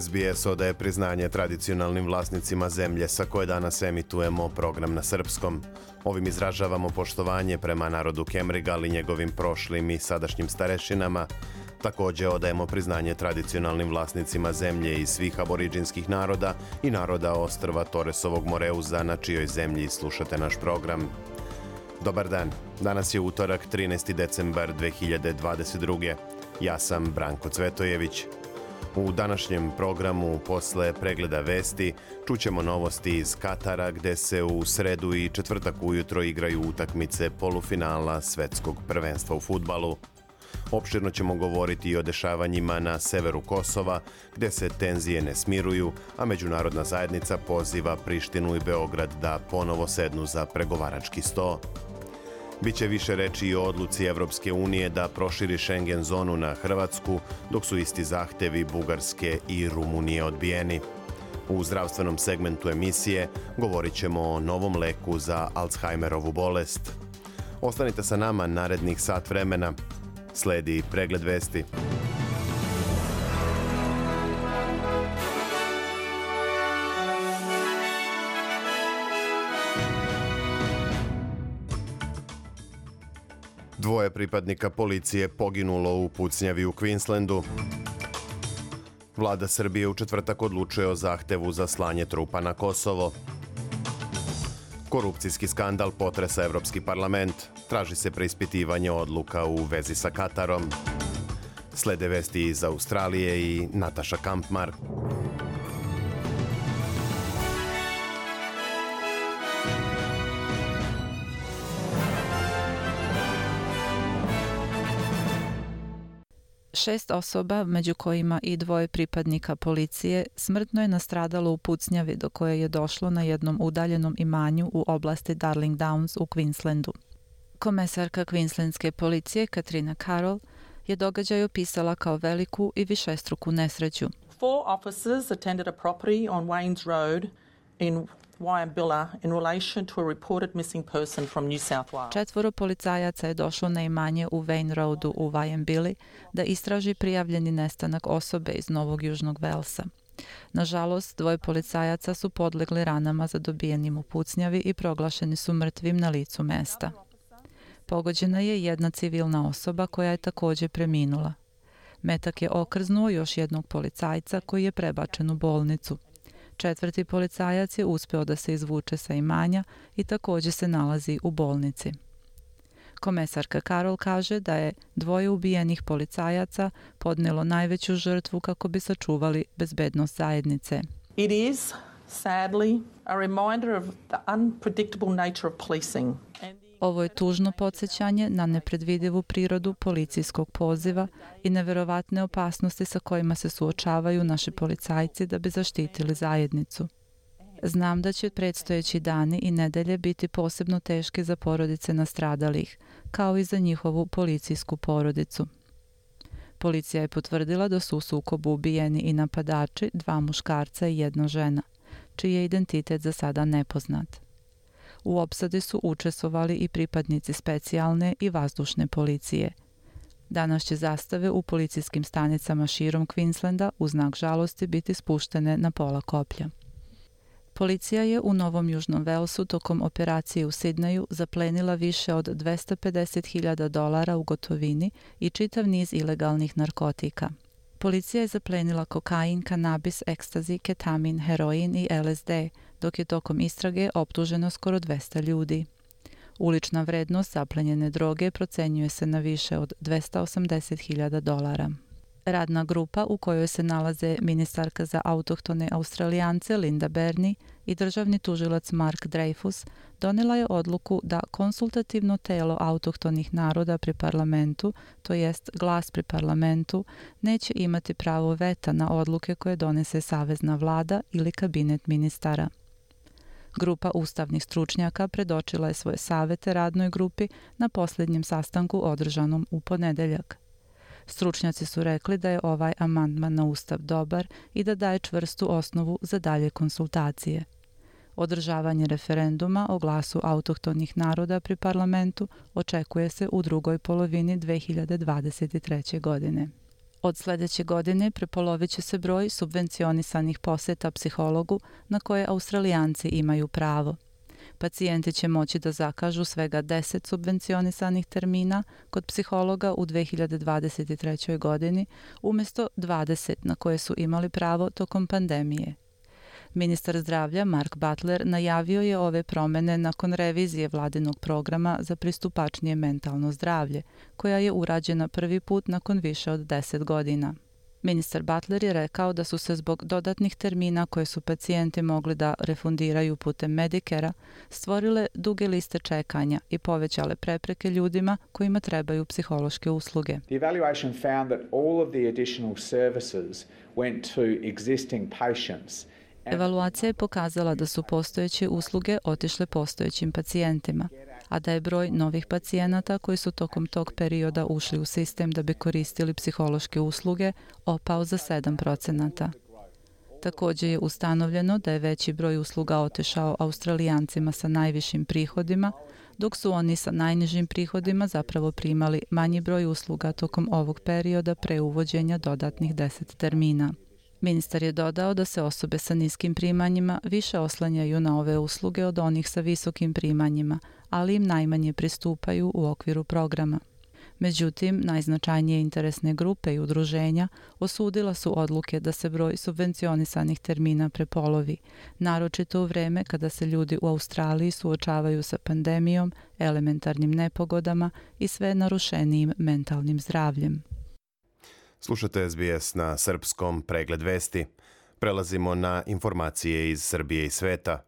SBS odaje priznanje tradicionalnim vlasnicima zemlje sa koje danas emitujemo program na srpskom. Ovim izražavamo poštovanje prema narodu Kemrigal i njegovim prošlim i sadašnjim starešinama. Takođe odajemo priznanje tradicionalnim vlasnicima zemlje i svih aboriđinskih naroda i naroda ostrva Toresovog Moreuza na čijoj zemlji slušate naš program. Dobar dan, danas je utorak 13. decembar 2022. Ja sam Branko Cvetojević. U današnjem programu posle pregleda vesti čućemo novosti iz Katara gde se u sredu i četvrtak ujutro igraju utakmice polufinala svetskog prvenstva u futbalu. Opširno ćemo govoriti i o dešavanjima na severu Kosova, gde se tenzije ne smiruju, a međunarodna zajednica poziva Prištinu i Beograd da ponovo sednu za pregovarački sto. Biće više reči i o odluci Evropske unije da proširi Schengen zonu na Hrvatsku, dok su isti zahtevi Bugarske i Rumunije odbijeni. U zdravstvenom segmentu emisije govorit ćemo o novom leku za Alzheimerovu bolest. Ostanite sa nama narednih sat vremena. Sledi pregled vesti. Dvoje pripadnika policije poginulo u pucnjavi u Queenslandu. Vlada Srbije u četvrtak odlučuje o zahtevu za slanje trupa na Kosovo. Korupcijski skandal potresa Evropski parlament. Traži se preispitivanje odluka u vezi sa Katarom. Slede vesti iz Australije i Nataša Kampmar. Šest osoba, među kojima i dvoje pripadnika policije, smrtno je nastradalo u pucnjavi do koje je došlo na jednom udaljenom imanju u oblasti Darling Downs u Queenslandu. Komesarka Queenslandske policije Katrina Carroll je događaj opisala kao veliku i višestruku nesreću. Four officers attended a property on Waynes Road in Wyambilla in relation to a reported missing person from New South Wales. Četvoro policajaca je došlo na imanje u Wayne Roadu u Wyambilli da istraži prijavljeni nestanak osobe iz Novog Južnog Velsa. Nažalost, dvoje policajaca su podlegli ranama zadobijenim u pucnjavi i proglašeni su mrtvim na licu mesta. Pogođena je jedna civilna osoba koja je takođe preminula. Metak je okrznuo još jednog policajca koji je prebačen u bolnicu. Četvrti policajac je uspeo da se izvuče sa imanja i takođe se nalazi u bolnici. Komesarka Karol kaže da je dvoje ubijenih policajaca podnelo najveću žrtvu kako bi sačuvali bezbednost zajednice. It is, sadly, a reminder of the unpredictable nature of policing. Ovo je tužno podsjećanje na nepredvidivu prirodu policijskog poziva i neverovatne opasnosti sa kojima se suočavaju naši policajci da bi zaštitili zajednicu. Znam da će predstojeći dani i nedelje biti posebno teški za porodice nastradalih, kao i za njihovu policijsku porodicu. Policija je potvrdila da su u sukobu ubijeni i napadači, dva muškarca i jedna žena, čiji je identitet za sada nepoznat. U opsadi su učestvovali i pripadnici specijalne i vazdušne policije. Danas će zastave u policijskim stanicama širom Queenslanda u znak žalosti biti spuštene na pola koplja. Policija je u Novom Južnom Velsu tokom operacije u Sidneju zaplenila više od 250.000 dolara u gotovini i čitav niz ilegalnih narkotika. Policija je zaplenila kokain, kanabis, ekstazi, ketamin, heroin i LSD, dok je tokom istrage optuženo skoro 200 ljudi. Ulična vrednost zaplenjene droge procenjuje se na više od 280.000 dolara. Radna grupa u kojoj se nalaze ministarka za autohtone Australijance Linda Berni i državni tužilac Mark Dreyfus donela je odluku da konsultativno telo autohtonih naroda pri parlamentu, to jest glas pri parlamentu, neće imati pravo veta na odluke koje donese savezna vlada ili kabinet ministara. Grupa ustavnih stručnjaka predočila je svoje savete radnoj grupi na posljednjem sastanku održanom u ponedeljak. Stručnjaci su rekli da je ovaj amandman na ustav dobar i da daje čvrstu osnovu za dalje konsultacije. Održavanje referenduma o glasu autohtonih naroda pri parlamentu očekuje se u drugoj polovini 2023. godine. Od sljedeće godine prepolovit će se broj subvencionisanih poseta psihologu na koje australijanci imaju pravo. Pacijenti će moći da zakažu svega 10 subvencionisanih termina kod psihologa u 2023. godini umjesto 20 na koje su imali pravo tokom pandemije. Ministar zdravlja Mark Butler najavio je ove promene nakon revizije vladinog programa za pristupačnije mentalno zdravlje, koja je urađena prvi put nakon više od 10 godina. Ministar Butler je rekao da su se zbog dodatnih termina koje su pacijenti mogli da refundiraju putem Medikera stvorile duge liste čekanja i povećale prepreke ljudima kojima trebaju psihološke usluge. The evaluation found that all of the additional services went to existing patients Evaluacija je pokazala da su postojeće usluge otišle postojećim pacijentima, a da je broj novih pacijenata koji su tokom tog perioda ušli u sistem da bi koristili psihološke usluge opao za 7%. Također je ustanovljeno da je veći broj usluga otišao Australijancima sa najvišim prihodima, dok su oni sa najnižim prihodima zapravo primali manji broj usluga tokom ovog perioda pre uvođenja dodatnih 10 termina. Ministar je dodao da se osobe sa niskim primanjima više oslanjaju na ove usluge od onih sa visokim primanjima, ali im najmanje pristupaju u okviru programa. Međutim, najznačajnije interesne grupe i udruženja osudila su odluke da se broj subvencionisanih termina prepolovi, naročito u vreme kada se ljudi u Australiji suočavaju sa pandemijom, elementarnim nepogodama i sve narušenijim mentalnim zdravljem. Slušate SBS na srpskom pregled vesti. Prelazimo na informacije iz Srbije i sveta.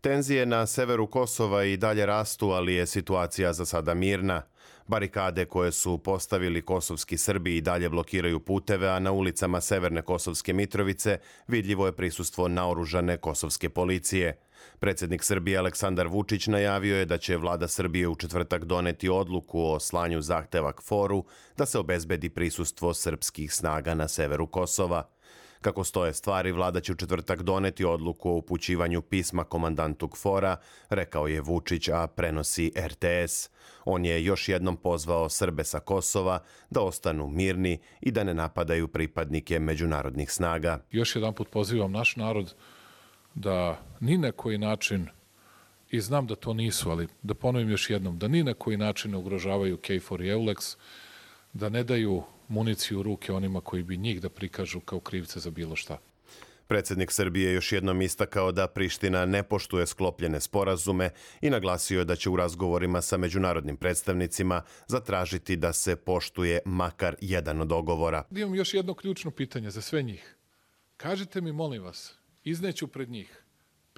Tenzije na severu Kosova i dalje rastu, ali je situacija za sada mirna. Barikade koje su postavili kosovski Srbi i dalje blokiraju puteve, a na ulicama Severne Kosovske Mitrovice vidljivo je prisustvo naoružane kosovske policije. Predsjednik Srbije Aleksandar Vučić najavio je da će vlada Srbije u četvrtak doneti odluku o slanju zahteva KFOR-u da se obezbedi prisustvo srpskih snaga na severu Kosova. Kako stoje stvari, vlada će u četvrtak doneti odluku o upućivanju pisma komandantu KFOR-a, rekao je Vučić, a prenosi RTS. On je još jednom pozvao Srbe sa Kosova da ostanu mirni i da ne napadaju pripadnike međunarodnih snaga. Još jedan put pozivam naš narod da ni na koji način i znam da to nisu, ali da ponovim još jednom, da ni na koji način ne ugrožavaju KFOR i EULEX, da ne daju municiju u ruke onima koji bi njih da prikažu kao krivce za bilo šta. Predsjednik Srbije još jednom istakao da Priština ne poštuje sklopljene sporazume i naglasio je da će u razgovorima sa međunarodnim predstavnicima zatražiti da se poštuje makar jedan od dogovora. Imam još jedno ključno pitanje za sve njih. Kažite mi, molim vas, izneću pred njih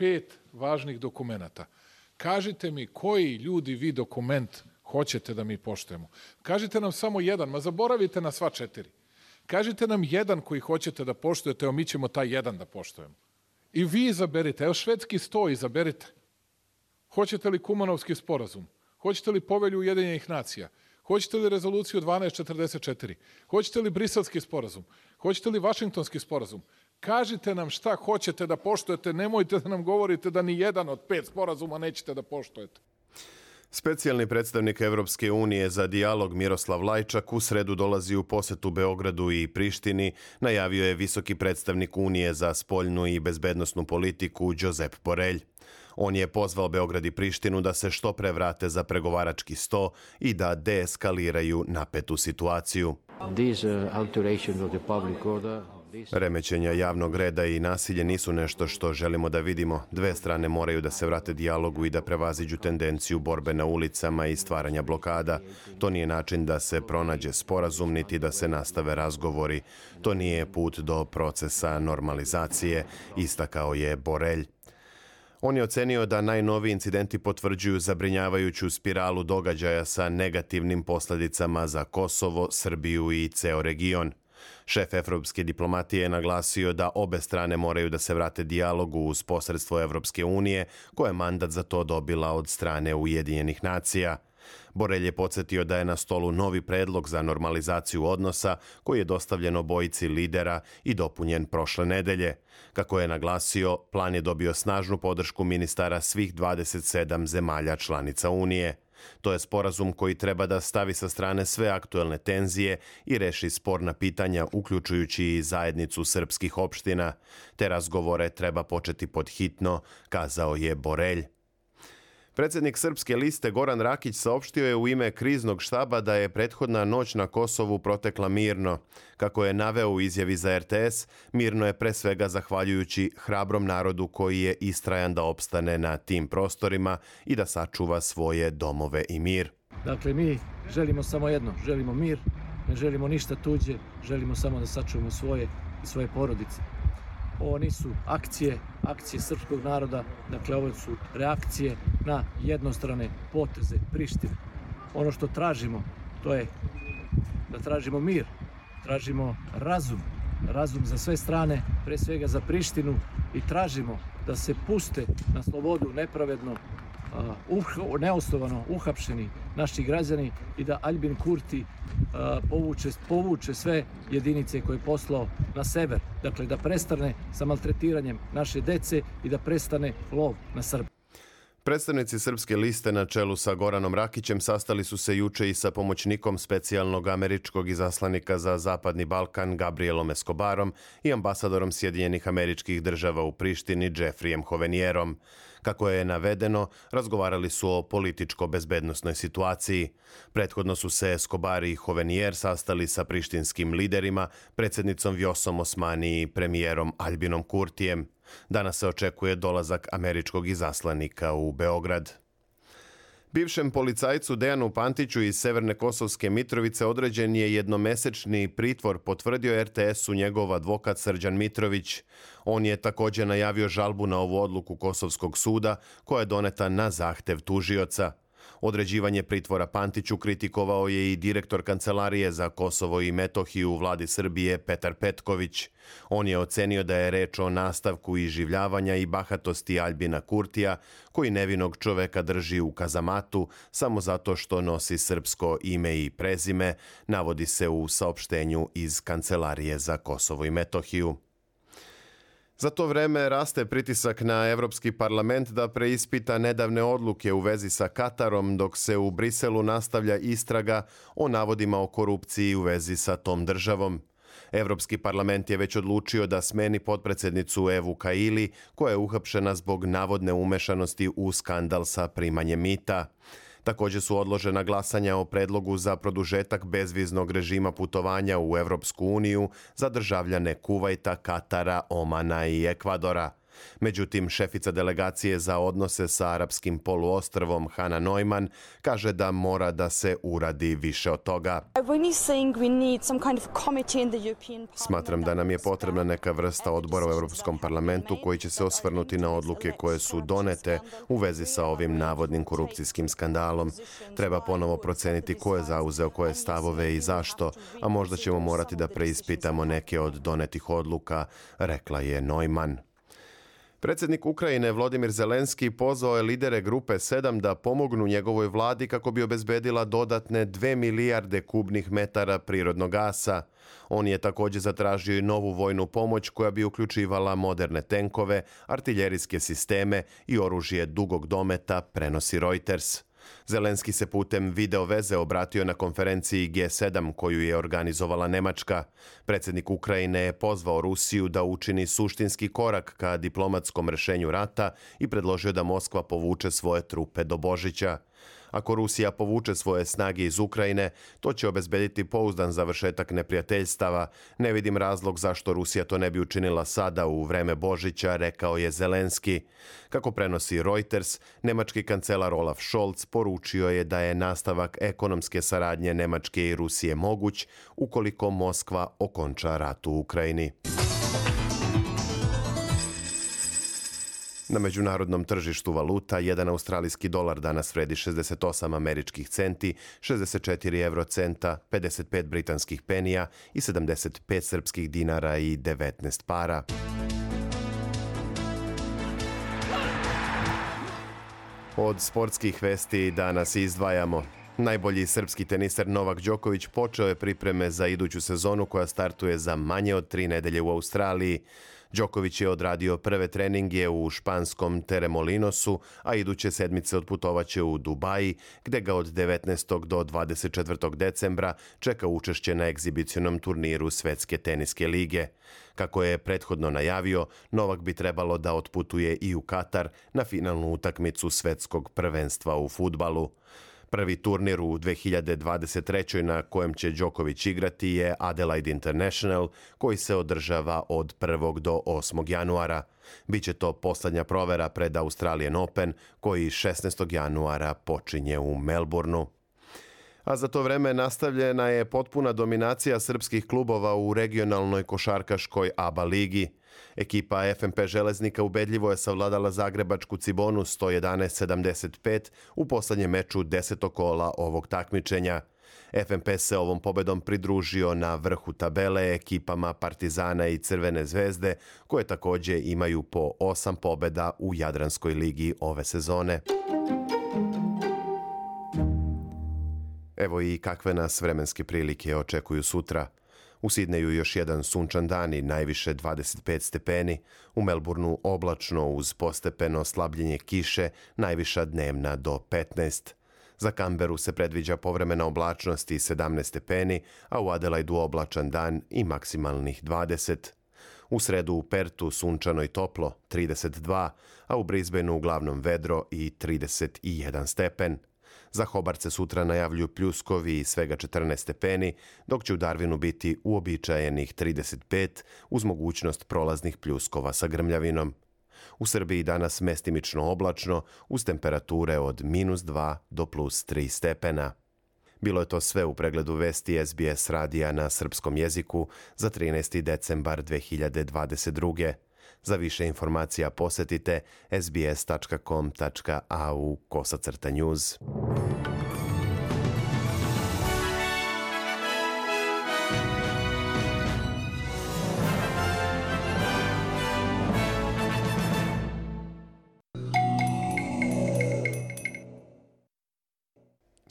pet važnih dokumenata. Kažite mi koji ljudi vi dokument hoćete da mi poštujemo. Kažite nam samo jedan, ma zaboravite na sva četiri. Kažite nam jedan koji hoćete da poštujete, evo mi ćemo taj jedan da poštujemo. I vi izaberite, evo švedski sto izaberite. Hoćete li Kumanovski sporazum? Hoćete li povelju Ujedinjenih nacija? Hoćete li rezoluciju 1244? Hoćete li Briselski sporazum? Hoćete li Vašingtonski sporazum? Kažite nam šta hoćete da poštujete, nemojte da nam govorite da ni jedan od pet sporazuma nećete da poštujete. Specijalni predstavnik Evropske unije za dijalog Miroslav Lajčak u sredu dolazi u posetu Beogradu i Prištini, najavio je visoki predstavnik Unije za spoljnu i bezbednostnu politiku Josep Borelj. On je pozvao Beograd i Prištinu da se što pre vrate za pregovarački sto i da deeskaliraju napetu situaciju. These, uh, Remećenja javnog reda i nasilje nisu nešto što želimo da vidimo. Dve strane moraju da se vrate dijalogu i da prevaziđu tendenciju borbe na ulicama i stvaranja blokada. To nije način da se pronađe sporazum niti da se nastave razgovori. To nije put do procesa normalizacije, istakao je Borelj. On je ocenio da najnoviji incidenti potvrđuju zabrinjavajuću spiralu događaja sa negativnim posledicama za Kosovo, Srbiju i ceo region. Šef evropske diplomatije je naglasio da obe strane moraju da se vrate dijalogu uz posredstvo Evropske unije, koja je mandat za to dobila od strane Ujedinjenih nacija. Borelj je podsjetio da je na stolu novi predlog za normalizaciju odnosa koji je dostavljen obojici lidera i dopunjen prošle nedelje. Kako je naglasio, plan je dobio snažnu podršku ministara svih 27 zemalja članica Unije. To je sporazum koji treba da stavi sa strane sve aktuelne tenzije i reši sporna pitanja, uključujući i zajednicu srpskih opština. Te razgovore treba početi pod hitno, kazao je Borelj. Predsjednik Srpske liste Goran Rakić saopštio je u ime kriznog štaba da je prethodna noć na Kosovu protekla mirno. Kako je naveo u izjavi za RTS, mirno je pre svega zahvaljujući hrabrom narodu koji je istrajan da opstane na tim prostorima i da sačuva svoje domove i mir. Dakle, mi želimo samo jedno, želimo mir, ne želimo ništa tuđe, želimo samo da sačuvamo svoje i svoje porodice. Ovo nisu akcije, akcije srpskog naroda, dakle ovo su reakcije na jednostrane poteze Prištine. Ono što tražimo, to je da tražimo mir, tražimo razum, razum za sve strane, pre svega za Prištinu i tražimo da se puste na slobodu nepravedno uh, neosnovano uhapšeni naši građani i da Albin Kurti uh, povuče, povuče sve jedinice koje je poslao na sever. Dakle, da prestane sa maltretiranjem naše dece i da prestane lov na Srbe. Predstavnici Srpske liste na čelu sa Goranom Rakićem sastali su se juče i sa pomoćnikom specijalnog američkog izaslanika za Zapadni Balkan Gabrielom Escobarom i ambasadorom Sjedinjenih američkih država u Prištini Jeffrijem Hovenierom. Kako je navedeno, razgovarali su o političko-bezbednostnoj situaciji. Prethodno su se Escobar i Hovenier sastali sa prištinskim liderima, predsjednicom Vjosom Osmani i premijerom Albinom Kurtijem. Danas se očekuje dolazak američkog izaslanika u Beograd. Bivšem policajcu Dejanu Pantiću iz Severne Kosovske Mitrovice određen je jednomesečni pritvor, potvrdio RTS-u njegov advokat Srđan Mitrović. On je također najavio žalbu na ovu odluku Kosovskog suda, koja je doneta na zahtev tužioca. Određivanje pritvora Pantiću kritikovao je i direktor Kancelarije za Kosovo i Metohiju u vladi Srbije Petar Petković. On je ocenio da je reč o nastavku iživljavanja i bahatosti Albina Kurtija, koji nevinog čoveka drži u kazamatu samo zato što nosi srpsko ime i prezime, navodi se u saopštenju iz Kancelarije za Kosovo i Metohiju. Za to vreme raste pritisak na Evropski parlament da preispita nedavne odluke u vezi sa Katarom, dok se u Briselu nastavlja istraga o navodima o korupciji u vezi sa tom državom. Evropski parlament je već odlučio da smeni potpredsednicu Evu Kaili, koja je uhapšena zbog navodne umešanosti u skandal sa primanjem mita. Također su odložena glasanja o predlogu za produžetak bezviznog režima putovanja u Evropsku uniju za državljane Kuvajta, Katara, Omana i Ekvadora. Međutim, šefica delegacije za odnose sa arapskim poluostrvom Hana Neumann kaže da mora da se uradi više od toga. Smatram da nam je potrebna neka vrsta odbora u Europskom parlamentu koji će se osvrnuti na odluke koje su donete u vezi sa ovim navodnim korupcijskim skandalom. Treba ponovo proceniti ko je zauzeo koje stavove i zašto, a možda ćemo morati da preispitamo neke od donetih odluka, rekla je Neumann. Predsjednik Ukrajine Vladimir Zelenski pozvao je lidere grupe 7 da pomognu njegovoj vladi kako bi obezbedila dodatne 2 milijarde kubnih metara prirodnog gasa. On je također zatražio i novu vojnu pomoć koja bi uključivala moderne tenkove, artiljerijske sisteme i oružje dugog dometa, prenosi Reuters. Zelenski se putem video veze obratio na konferenciji G7 koju je organizovala Nemačka. Predsjednik Ukrajine je pozvao Rusiju da učini suštinski korak ka diplomatskom rešenju rata i predložio da Moskva povuče svoje trupe do Božića. Ako Rusija povuče svoje snage iz Ukrajine, to će obezbediti pouzdan završetak neprijateljstava. Ne vidim razlog zašto Rusija to ne bi učinila sada u vreme Božića, rekao je Zelenski. Kako prenosi Reuters, nemački kancelar Olaf Scholz poručio je da je nastavak ekonomske saradnje Nemačke i Rusije moguć ukoliko Moskva okonča rat u Ukrajini. Na međunarodnom tržištu valuta jedan australijski dolar danas vredi 68 američkih centi, 64 eurocenta, 55 britanskih penija i 75 srpskih dinara i 19 para. Od sportskih vesti danas izdvajamo. Najbolji srpski teniser Novak Đoković počeo je pripreme za iduću sezonu koja startuje za manje od tri nedelje u Australiji. Đoković je odradio prve treninge u španskom Teremolinosu, a iduće sedmice odputovaće u Dubaji, gde ga od 19. do 24. decembra čeka učešće na egzibicionom turniru Svetske teniske lige. Kako je prethodno najavio, Novak bi trebalo da otputuje i u Katar na finalnu utakmicu svetskog prvenstva u futbalu. Prvi turnir u 2023. na kojem će Đoković igrati je Adelaide International, koji se održava od 1. do 8. januara. Biće to poslednja provera pred Australian Open, koji 16. januara počinje u Melbourneu a za to vreme nastavljena je potpuna dominacija srpskih klubova u regionalnoj košarkaškoj ABA ligi. Ekipa FMP Železnika ubedljivo je savladala Zagrebačku Cibonu 111-75 u poslednjem meču desetog kola ovog takmičenja. FMP se ovom pobedom pridružio na vrhu tabele ekipama Partizana i Crvene zvezde, koje takođe imaju po osam pobeda u Jadranskoj ligi ove sezone. Evo i kakve nas vremenske prilike očekuju sutra. U Sidneju još jedan sunčan dan i najviše 25 stepeni, u Melbourneu oblačno uz postepeno slabljenje kiše, najviša dnevna do 15. Za Kamberu se predviđa povremena oblačnost i 17 stepeni, a u Adelaidu oblačan dan i maksimalnih 20. U sredu u Pertu sunčano i toplo, 32, a u Brisbaneu uglavnom vedro i 31 stepen. Za Hobarce sutra najavljuju pljuskovi i svega 14 stepeni, dok će u Darwinu biti uobičajenih 35 uz mogućnost prolaznih pljuskova sa grmljavinom. U Srbiji danas mestimično oblačno uz temperature od minus 2 do plus 3 stepena. Bilo je to sve u pregledu vesti SBS radija na srpskom jeziku za 13. decembar 2022. Za više informacija posetite sbs.com.au kosacrta news.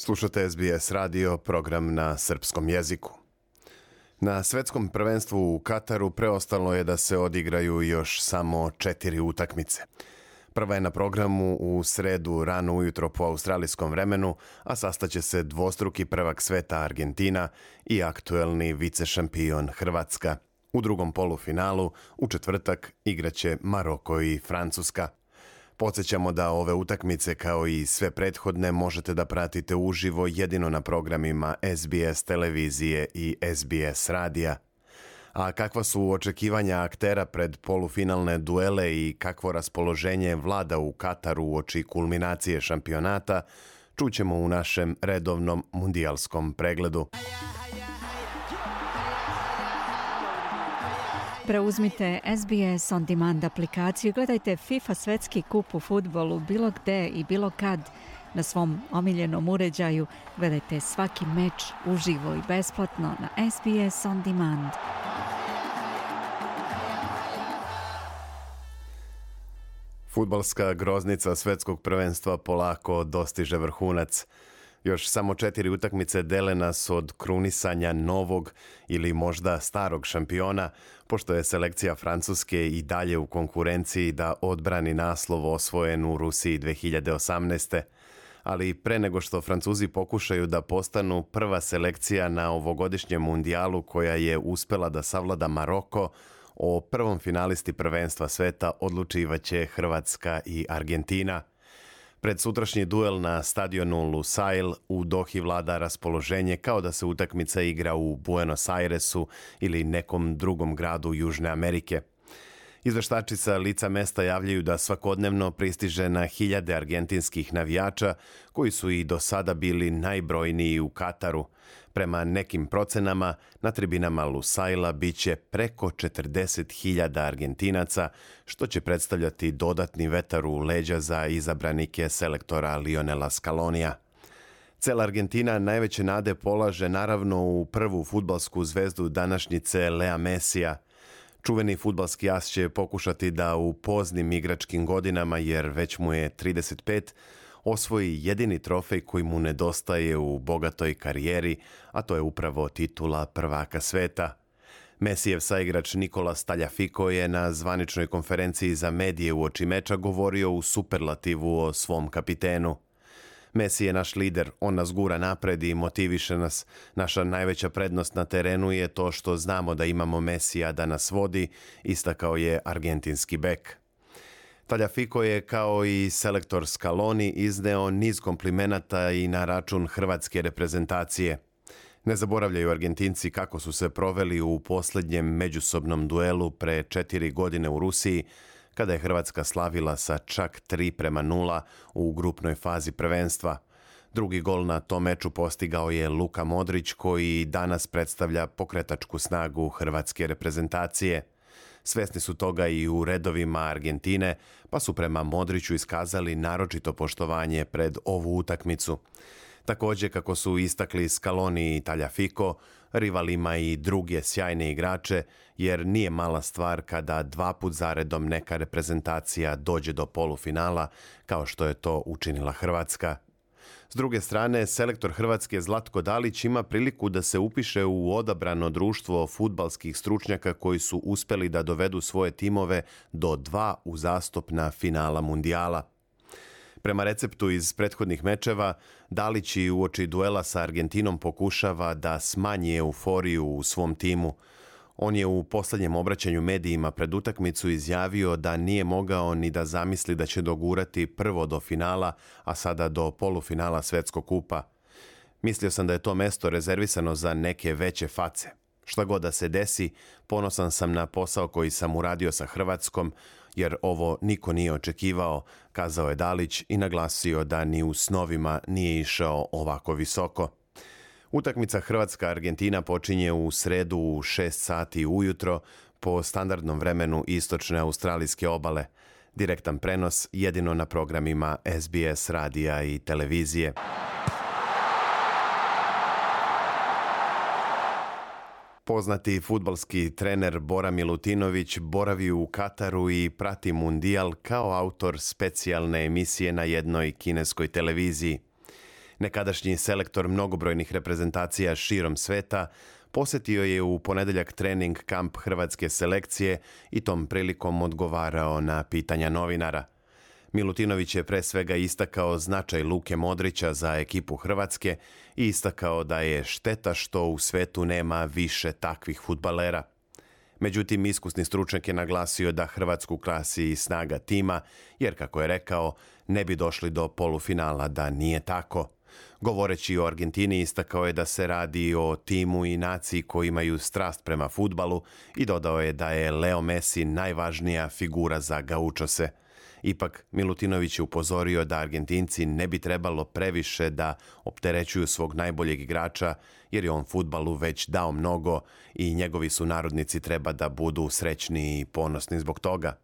Slušate SBS radio, program na srpskom jeziku. Na svetskom prvenstvu u Kataru preostalo je da se odigraju još samo četiri utakmice. Prva je na programu u sredu rano ujutro po australijskom vremenu, a sastaće se dvostruki prvak sveta Argentina i aktuelni vicešampion Hrvatska. U drugom polufinalu, u četvrtak, igraće Maroko i Francuska. Podsećamo da ove utakmice kao i sve prethodne možete da pratite uživo jedino na programima SBS televizije i SBS radija. A kakva su očekivanja aktera pred polufinalne duele i kakvo raspoloženje vlada u Kataru u oči kulminacije šampionata, čućemo u našem redovnom mundijalskom pregledu. Preuzmite SBS On Demand aplikaciju i gledajte FIFA svetski kup u futbolu bilo gde i bilo kad na svom omiljenom uređaju. Gledajte svaki meč uživo i besplatno na SBS On Demand. Futbalska groznica svetskog prvenstva polako dostiže vrhunac. Još samo četiri utakmice dele nas od krunisanja novog ili možda starog šampiona, pošto je selekcija Francuske i dalje u konkurenciji da odbrani naslov osvojen u Rusiji 2018. Ali pre nego što Francuzi pokušaju da postanu prva selekcija na ovogodišnjem mundijalu koja je uspela da savlada Maroko, o prvom finalisti prvenstva sveta odlučivaće Hrvatska i Argentina – Pred sutrašnji duel na stadionu Lusail u Dohi vlada raspoloženje kao da se utakmica igra u Buenos Airesu ili nekom drugom gradu Južne Amerike. Izveštači lica mesta javljaju da svakodnevno pristiže na hiljade argentinskih navijača koji su i do sada bili najbrojniji u Kataru. Prema nekim procenama, na tribinama Lusaila biće preko 40.000 Argentinaca, što će predstavljati dodatni vetar u leđa za izabranike selektora Lionela Scalonija. Cela Argentina najveće nade polaže naravno u prvu futbalsku zvezdu današnjice Lea Mesija – Čuveni futbalski as će pokušati da u poznim igračkim godinama, jer već mu je 35, osvoji jedini trofej koji mu nedostaje u bogatoj karijeri, a to je upravo titula prvaka sveta. Mesijev saigrač Nikola Staljafiko je na zvaničnoj konferenciji za medije u oči meča govorio u superlativu o svom kapitenu – Messi je naš lider, on nas gura napred i motiviše nas. Naša najveća prednost na terenu je to što znamo da imamo Mesija da nas vodi, istakao je argentinski bek. Taljafiko je kao i selektor Scaloni izneo niz komplimenata i na račun hrvatske reprezentacije. Ne zaboravljaju Argentinci kako su se proveli u posljednjem međusobnom duelu pre četiri godine u Rusiji, kada je Hrvatska slavila sa čak 3 prema 0 u grupnoj fazi prvenstva. Drugi gol na tom meču postigao je Luka Modrić koji danas predstavlja pokretačku snagu hrvatske reprezentacije. Svesni su toga i u redovima Argentine, pa su prema Modriću iskazali naročito poštovanje pred ovu utakmicu. Također, kako su istakli Scaloni i Taljafiko, rival ima i druge sjajne igrače, jer nije mala stvar kada dva put zaredom neka reprezentacija dođe do polufinala, kao što je to učinila Hrvatska. S druge strane, selektor Hrvatske Zlatko Dalić ima priliku da se upiše u odabrano društvo futbalskih stručnjaka koji su uspeli da dovedu svoje timove do dva uzastopna finala mundijala. Prema receptu iz prethodnih mečeva, Dalić i uoči duela sa Argentinom pokušava da smanji euforiju u svom timu. On je u posljednjem obraćanju medijima pred utakmicu izjavio da nije mogao ni da zamisli da će dogurati prvo do finala, a sada do polufinala svetskog kupa. Mislio sam da je to mesto rezervisano za neke veće face. Šta god da se desi, ponosan sam na posao koji sam uradio sa Hrvatskom, jer ovo niko nije očekivao, kazao je Dalić i naglasio da ni u snovima nije išao ovako visoko. Utakmica Hrvatska-Argentina počinje u sredu u 6 sati ujutro po standardnom vremenu istočne australijske obale. Direktan prenos jedino na programima SBS radija i televizije. Poznati futbalski trener Bora Milutinović boravi u Kataru i prati mundijal kao autor specijalne emisije na jednoj kineskoj televiziji. Nekadašnji selektor mnogobrojnih reprezentacija širom sveta posjetio je u ponedeljak trening kamp hrvatske selekcije i tom prilikom odgovarao na pitanja novinara – Milutinović je pre svega istakao značaj Luke Modrića za ekipu Hrvatske i istakao da je šteta što u svetu nema više takvih futbalera. Međutim, iskusni stručnjak je naglasio da Hrvatsku krasi i snaga tima, jer, kako je rekao, ne bi došli do polufinala da nije tako. Govoreći o Argentini istakao je da se radi o timu i naciji koji imaju strast prema futbalu i dodao je da je Leo Messi najvažnija figura za gaučose. Ipak, Milutinović je upozorio da Argentinci ne bi trebalo previše da opterećuju svog najboljeg igrača, jer je on futbalu već dao mnogo i njegovi su narodnici treba da budu srećni i ponosni zbog toga.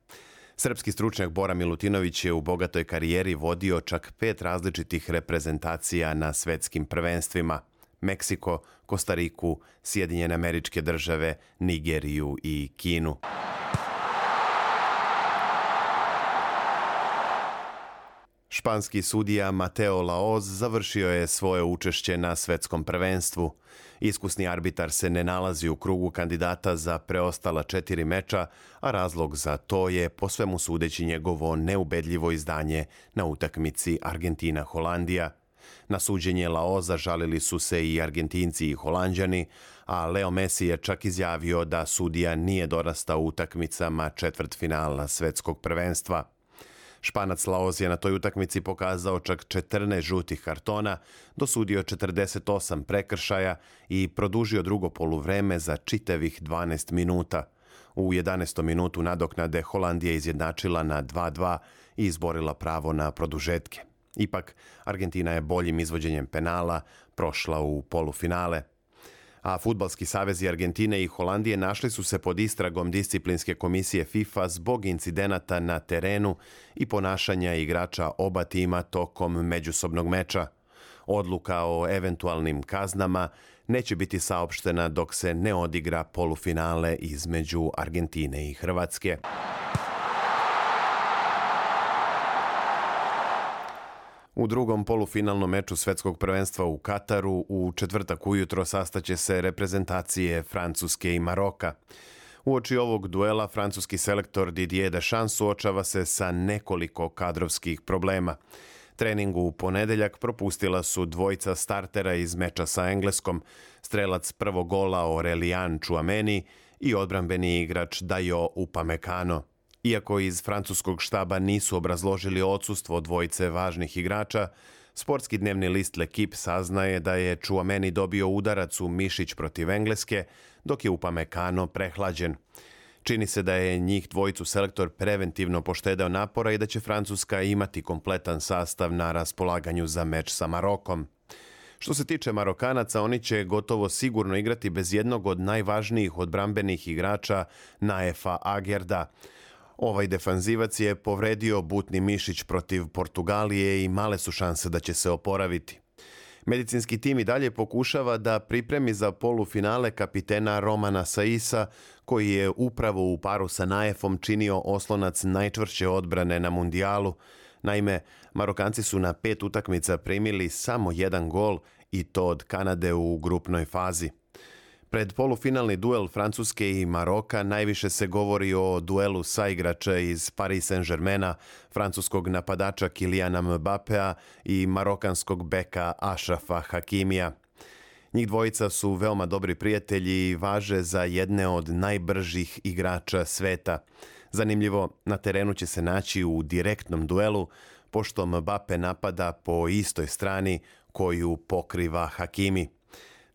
Srpski stručnjak Bora Milutinović je u bogatoj karijeri vodio čak pet različitih reprezentacija na svetskim prvenstvima. Meksiko, Kostariku, Sjedinjene američke države, Nigeriju i Kinu. Španski sudija Mateo Laoz završio je svoje učešće na svetskom prvenstvu. Iskusni arbitar se ne nalazi u krugu kandidata za preostala četiri meča, a razlog za to je po svemu sudeći njegovo neubedljivo izdanje na utakmici Argentina-Holandija. Na suđenje Laoza žalili su se i Argentinci i Holandjani, a Leo Messi je čak izjavio da sudija nije dorastao utakmicama četvrtfinala svetskog prvenstva. Španac Laoz je na toj utakmici pokazao čak 14 žutih kartona, dosudio 48 prekršaja i produžio drugo poluvreme za čitavih 12 minuta. U 11. minutu nadoknade Holandija izjednačila na 2-2 i izborila pravo na produžetke. Ipak, Argentina je boljim izvođenjem penala prošla u polufinale – a Futbalski savezi Argentine i Holandije našli su se pod istragom disciplinske komisije FIFA zbog incidenata na terenu i ponašanja igrača oba tima tokom međusobnog meča. Odluka o eventualnim kaznama neće biti saopštena dok se ne odigra polufinale između Argentine i Hrvatske. U drugom polufinalnom meču svetskog prvenstva u Kataru u četvrtak ujutro sastaće se reprezentacije Francuske i Maroka. Uoči ovog duela francuski selektor Didier Deschamps suočava se sa nekoliko kadrovskih problema. Treningu u ponedeljak propustila su dvojca startera iz meča sa Engleskom, strelac prvog gola Aurelian Chouameni i odbrambeni igrač Dajo Upamecano. Iako iz francuskog štaba nisu obrazložili odsustvo dvojice važnih igrača, sportski dnevni list L'Equipe saznaje da je Čuameni dobio udarac u mišić protiv Engleske, dok je Upamecano prehlađen. Čini se da je njih dvojicu selektor preventivno poštedeo napora i da će Francuska imati kompletan sastav na raspolaganju za meč sa Marokom. Što se tiče Marokanaca, oni će gotovo sigurno igrati bez jednog od najvažnijih odbrambenih igrača Naefa Agerda, Ovaj defanzivac je povredio butni mišić protiv Portugalije i male su šanse da će se oporaviti. Medicinski tim i dalje pokušava da pripremi za polufinale kapitena Romana Saisa, koji je upravo u paru sa Naefom činio oslonac najčvršće odbrane na mundijalu. Naime, Marokanci su na pet utakmica primili samo jedan gol i to od Kanade u grupnoj fazi. Pred polufinalni duel Francuske i Maroka najviše se govori o duelu saigrača iz Paris Saint-Germaina, francuskog napadača Kilijana Mbappea i marokanskog beka Ašrafa Hakimija. Njih dvojica su veoma dobri prijatelji i važe za jedne od najbržih igrača sveta. Zanimljivo, na terenu će se naći u direktnom duelu, pošto Mbappe napada po istoj strani koju pokriva Hakimi.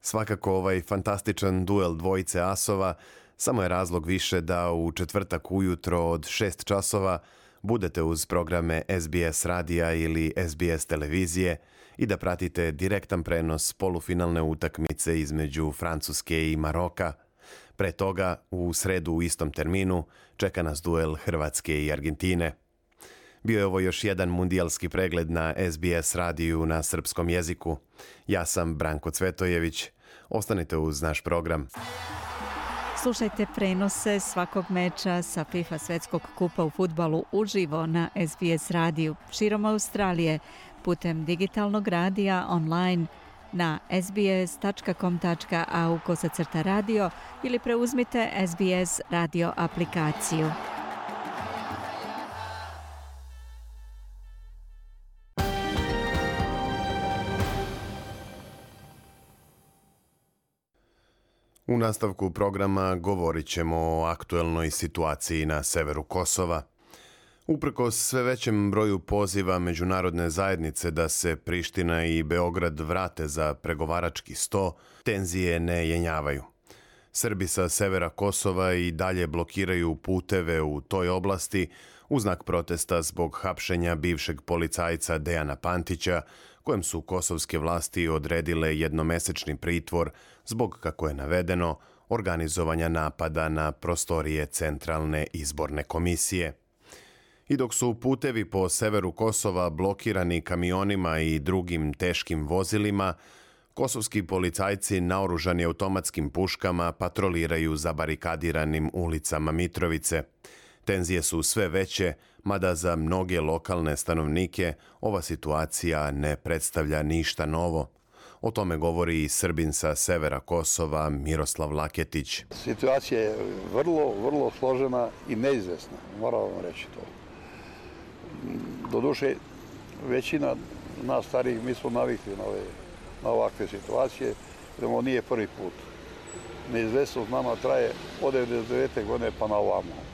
Svakako ovaj fantastičan duel dvojice asova samo je razlog više da u četvrtak ujutro od 6 časova budete uz programe SBS radija ili SBS televizije i da pratite direktan prenos polufinalne utakmice između Francuske i Maroka. Pre toga, u sredu u istom terminu, čeka nas duel Hrvatske i Argentine. Bio je ovo još jedan mundijalski pregled na SBS radiju na srpskom jeziku. Ja sam Branko Cvetojević. Ostanite uz naš program. Slušajte prenose svakog meča sa FIFA svetskog kupa u futbalu uživo na SBS radiju širom Australije putem digitalnog radija online na sbs.com.au kosacrta radio ili preuzmite SBS radio aplikaciju. U nastavku programa govorit ćemo o aktuelnoj situaciji na severu Kosova. Uprko sve većem broju poziva međunarodne zajednice da se Priština i Beograd vrate za pregovarački sto, tenzije ne jenjavaju. Srbi sa severa Kosova i dalje blokiraju puteve u toj oblasti u znak protesta zbog hapšenja bivšeg policajca Dejana Pantića, kojem su kosovske vlasti odredile jednomesečni pritvor zbog, kako je navedeno, organizovanja napada na prostorije Centralne izborne komisije. I dok su putevi po severu Kosova blokirani kamionima i drugim teškim vozilima, kosovski policajci naoružani automatskim puškama patroliraju za barikadiranim ulicama Mitrovice. Tenzije su sve veće, mada za mnoge lokalne stanovnike ova situacija ne predstavlja ništa novo. O tome govori i Srbin sa severa Kosova Miroslav Laketić. Situacija je vrlo, vrlo složena i neizvesna, moram vam reći to. Doduše, većina nas starijih, mi smo navikli na, ove, na ovakve situacije, jer ovo nije prvi put. Neizvesnost nama traje od 99. godine pa na ovamo.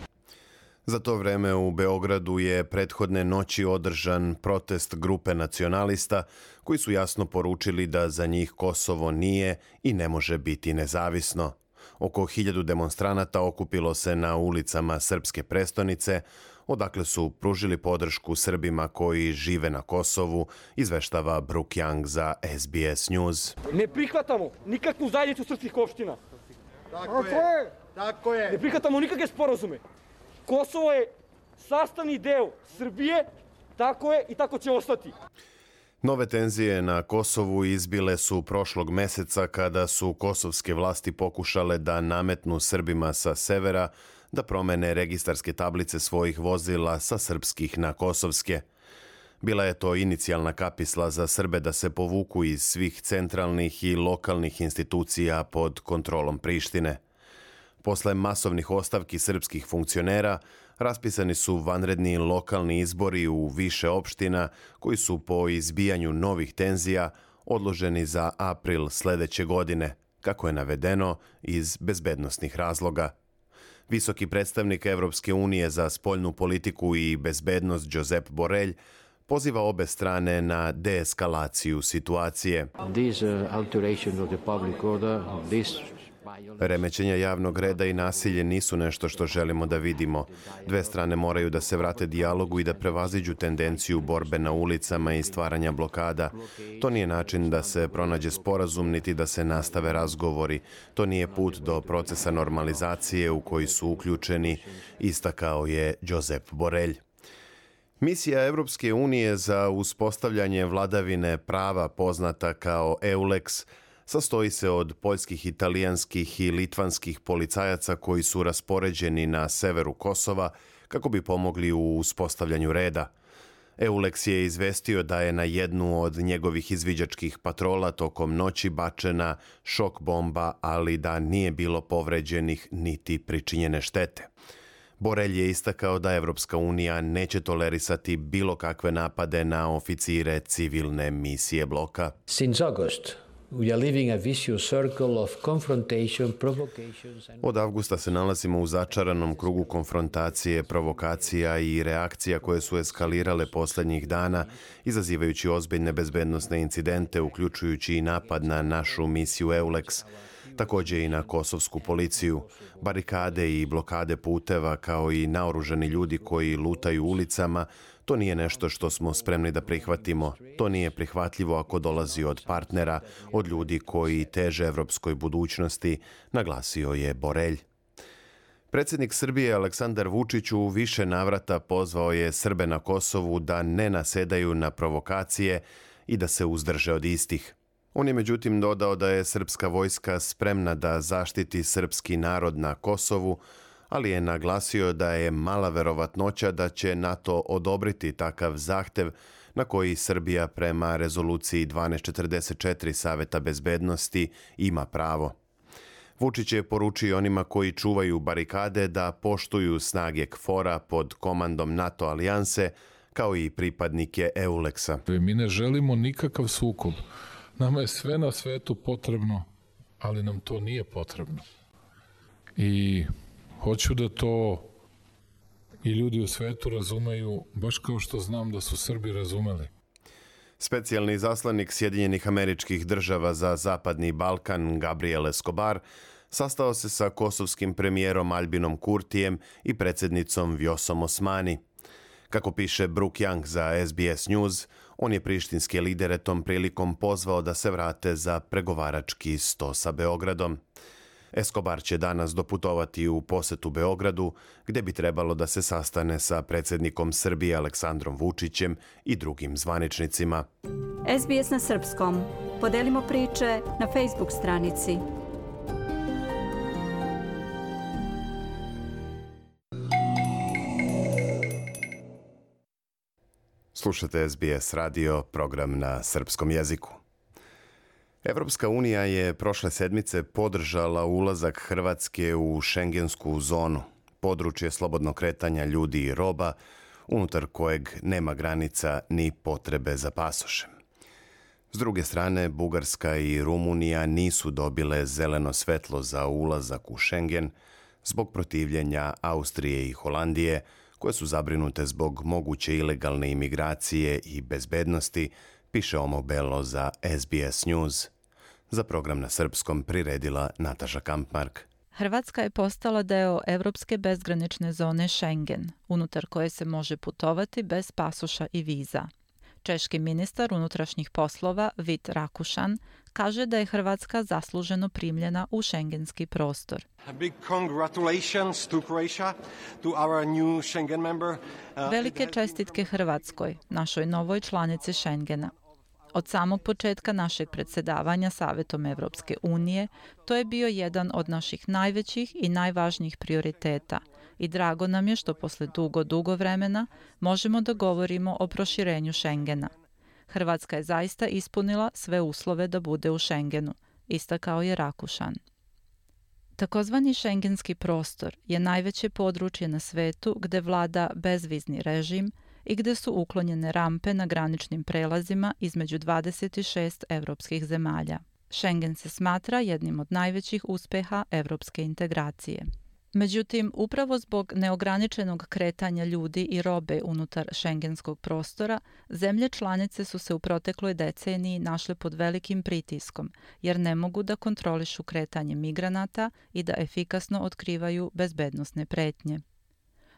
Za to vreme u Beogradu je prethodne noći održan protest grupe nacionalista koji su jasno poručili da za njih Kosovo nije i ne može biti nezavisno. Oko hiljadu demonstranata okupilo se na ulicama srpske prestonice, odakle su pružili podršku Srbima koji žive na Kosovu, izveštava Brook Young za SBS News. Ne prihvatamo nikakvu zajednicu srpskih opština. Tako je. Tako je. Ne prihvatamo nikakve sporazume. Kosovo je sastavni deo Srbije, tako je i tako će ostati. Nove tenzije na Kosovu izbile su prošlog meseca kada su kosovske vlasti pokušale da nametnu Srbima sa severa da promene registarske tablice svojih vozila sa srpskih na kosovske. Bila je to inicijalna kapisla za Srbe da se povuku iz svih centralnih i lokalnih institucija pod kontrolom Prištine. Posle masovnih ostavki srpskih funkcionera, raspisani su vanredni lokalni izbori u više opština koji su po izbijanju novih tenzija odloženi za april sledeće godine, kako je navedeno iz bezbednostnih razloga. Visoki predstavnik Evropske unije za spoljnu politiku i bezbednost Josep Borelj poziva obe strane na deeskalaciju situacije. This uh, alteration of the public order, this Remećenja javnog reda i nasilje nisu nešto što želimo da vidimo. Dve strane moraju da se vrate dijalogu i da prevaziđu tendenciju borbe na ulicama i stvaranja blokada. To nije način da se pronađe sporazum niti da se nastave razgovori. To nije put do procesa normalizacije u koji su uključeni, istakao je Josep Borelj. Misija Evropske unije za uspostavljanje vladavine prava poznata kao EULEX sastoji se od poljskih, italijanskih i litvanskih policajaca koji su raspoređeni na severu Kosova kako bi pomogli u uspostavljanju reda. Eulex je izvestio da je na jednu od njegovih izviđačkih patrola tokom noći bačena šok bomba, ali da nije bilo povređenih niti pričinjene štete. Borelj je istakao da Evropska unija neće tolerisati bilo kakve napade na oficire civilne misije bloka. Since August, od avgusta se nalazimo u začaranom krugu konfrontacije, provokacija i reakcija koje su eskalirale poslednjih dana, izazivajući ozbiljne bezbednostne incidente, uključujući i napad na našu misiju EULEX, takođe i na kosovsku policiju, barikade i blokade puteva kao i naoružani ljudi koji lutaju ulicama, To nije nešto što smo spremni da prihvatimo. To nije prihvatljivo ako dolazi od partnera, od ljudi koji teže evropskoj budućnosti, naglasio je Borelj. Predsednik Srbije Aleksandar Vučić u više navrata pozvao je Srbe na Kosovu da ne nasedaju na provokacije i da se uzdrže od istih. On je međutim dodao da je srpska vojska spremna da zaštiti srpski narod na Kosovu, ali je naglasio da je mala verovatnoća da će NATO odobriti takav zahtev na koji Srbija prema rezoluciji 1244 Saveta bezbednosti ima pravo. Vučić je poručio onima koji čuvaju barikade da poštuju snage KFOR-a pod komandom NATO alijanse, kao i pripadnike EULEX-a. Mi ne želimo nikakav sukob. Nama je sve na svetu potrebno, ali nam to nije potrebno. I Hoću da to i ljudi u svetu razumeju, baš kao što znam da su Srbi razumeli. Specijalni zaslanik Sjedinjenih američkih država za Zapadni Balkan, Gabriel Escobar, sastao se sa kosovskim premijerom Albinom Kurtijem i predsednicom Vjosom Osmani. Kako piše Brook Young za SBS News, on je prištinske lidere tom prilikom pozvao da se vrate za pregovarački sto sa Beogradom. Escobar će danas doputovati u posetu Beogradu, gde bi trebalo da se sastane sa predsednikom Srbije Aleksandrom Vučićem i drugim zvaničnicima. SBS na srpskom. Podelimo priče na Facebook stranici. Slušate SBS radio, program na srpskom jeziku. Evropska unija je prošle sedmice podržala ulazak Hrvatske u šengensku zonu, područje slobodnog kretanja ljudi i roba, unutar kojeg nema granica ni potrebe za pasošem. S druge strane, Bugarska i Rumunija nisu dobile zeleno svetlo za ulazak u Schengen zbog protivljenja Austrije i Holandije, koje su zabrinute zbog moguće ilegalne imigracije i bezbednosti, piše Omo Belo za SBS News. Za program na srpskom priredila Nataša Kampmark. Hrvatska je postala deo Evropske bezgranične zone Schengen, unutar koje se može putovati bez pasoša i viza. Češki ministar unutrašnjih poslova Vit Rakušan kaže da je Hrvatska zasluženo primljena u šengenski prostor. Velike čestitke Hrvatskoj, našoj novoj članici Schengena. Od samog početka našeg predsjedavanja Savetom Evropske unije to je bio jedan od naših najvećih i najvažnijih prioriteta i drago nam je što posle dugo, dugo vremena možemo da govorimo o proširenju Schengena. Hrvatska je zaista ispunila sve uslove da bude u Schengenu, istakao je Rakušan. Takozvani šengenski prostor je najveće područje na svetu gde vlada bezvizni režim – i gde su uklonjene rampe na graničnim prelazima između 26 evropskih zemalja. Schengen se smatra jednim od najvećih uspeha evropske integracije. Međutim, upravo zbog neograničenog kretanja ljudi i robe unutar šengenskog prostora, zemlje članice su se u protekloj deceniji našle pod velikim pritiskom, jer ne mogu da kontrolišu kretanje migranata i da efikasno otkrivaju bezbednostne pretnje.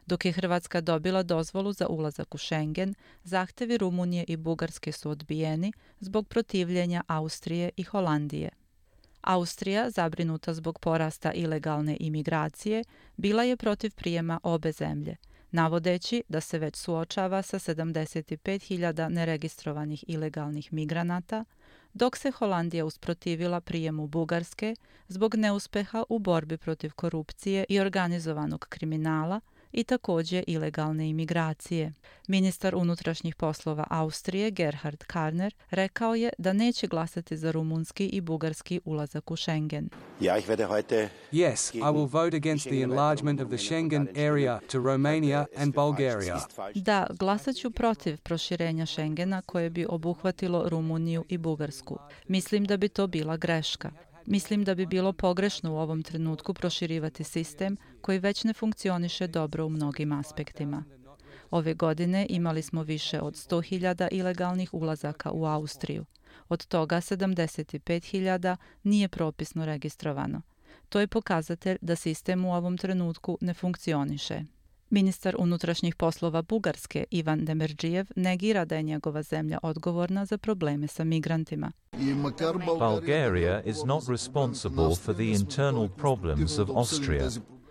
Dok je Hrvatska dobila dozvolu za ulazak u Schengen, zahtevi Rumunije i Bugarske su odbijeni zbog protivljenja Austrije i Holandije. Austrija, zabrinuta zbog porasta ilegalne imigracije, bila je protiv prijema obe zemlje, navodeći da se već suočava sa 75.000 neregistrovanih ilegalnih migranata, dok se Holandija usprotivila prijemu Bugarske zbog neuspeha u borbi protiv korupcije i organizovanog kriminala, i takođe ilegalne imigracije. Ministar unutrašnjih poslova Austrije Gerhard Karner rekao je da neće glasati za rumunski i bugarski ulazak u Schengen. Yes, I will vote against the enlargement of the Schengen area to Romania and Bulgaria. Da, glasaću protiv proširenja Schengena koje bi obuhvatilo Rumuniju i Bugarsku. Mislim da bi to bila greška. Mislim da bi bilo pogrešno u ovom trenutku proširivati sistem koji već ne funkcioniše dobro u mnogim aspektima. Ove godine imali smo više od 100.000 ilegalnih ulazaka u Austriju. Od toga 75.000 nije propisno registrovano. To je pokazatelj da sistem u ovom trenutku ne funkcioniše. Ministar unutrašnjih poslova Bugarske Ivan Demerđijev negira da je njegova zemlja odgovorna za probleme sa migrantima. Bulgaria is not responsible for the internal problems of Austria.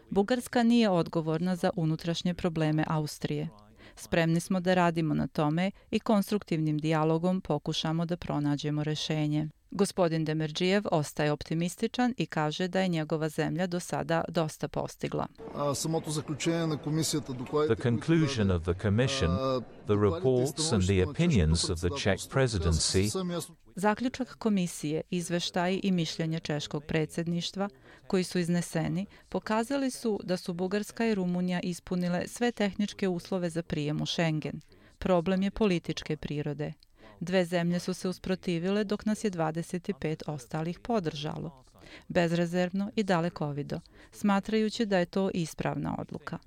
Bugarska nije odgovorna za unutrašnje probleme Austrije. Spremni smo da radimo na tome i konstruktivnim dijalogom pokušamo da pronađemo rešenje. Gospodin Demerđijev ostaje optimističan i kaže da je njegova zemlja do sada dosta postigla. The conclusion of the commission, the reports and the opinions of the Czech presidency Zaključak komisije, izveštaji i mišljenje češkog predsjedništva koji su izneseni pokazali su da su Bugarska i Rumunija ispunile sve tehničke uslove za prijem u Schengen. Problem je političke prirode. Dve zemlje su se usprotivile dok nas je 25 ostalih podržalo. Bezrezervno i dalekovido, smatrajući da je to ispravna odluka.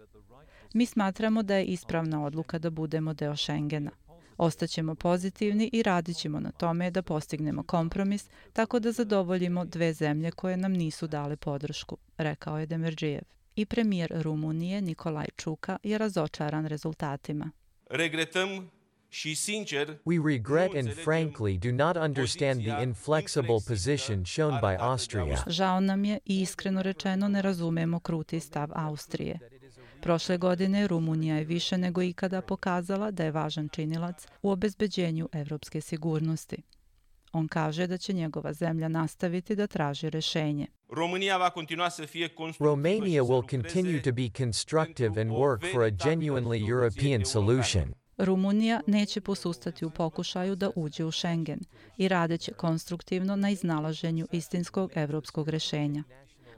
Mi smatramo da je ispravna odluka da budemo deo Schengena. Ostaćemo pozitivni i radit ćemo na tome da postignemo kompromis tako da zadovoljimo dve zemlje koje nam nisu dale podršku, rekao je Demerđijev. I premijer Rumunije Nikolaj Čuka je razočaran rezultatima. Regretam We regret and frankly do not understand the inflexible position shown by Austria. Žao nam je i iskreno rečeno ne razumemo kruti stav Austrije. Prošle godine Rumunija je više nego ikada pokazala da je važan činilac u obezbeđenju evropske sigurnosti. On kaže da će njegova zemlja nastaviti da traži rešenje. România va continua să fie Romania will continue to be constructive and work for a genuinely European solution. Rumunija neće posustati u pokušaju da uđe u Schengen i radeće konstruktivno na iznalaženju istinskog evropskog rešenja.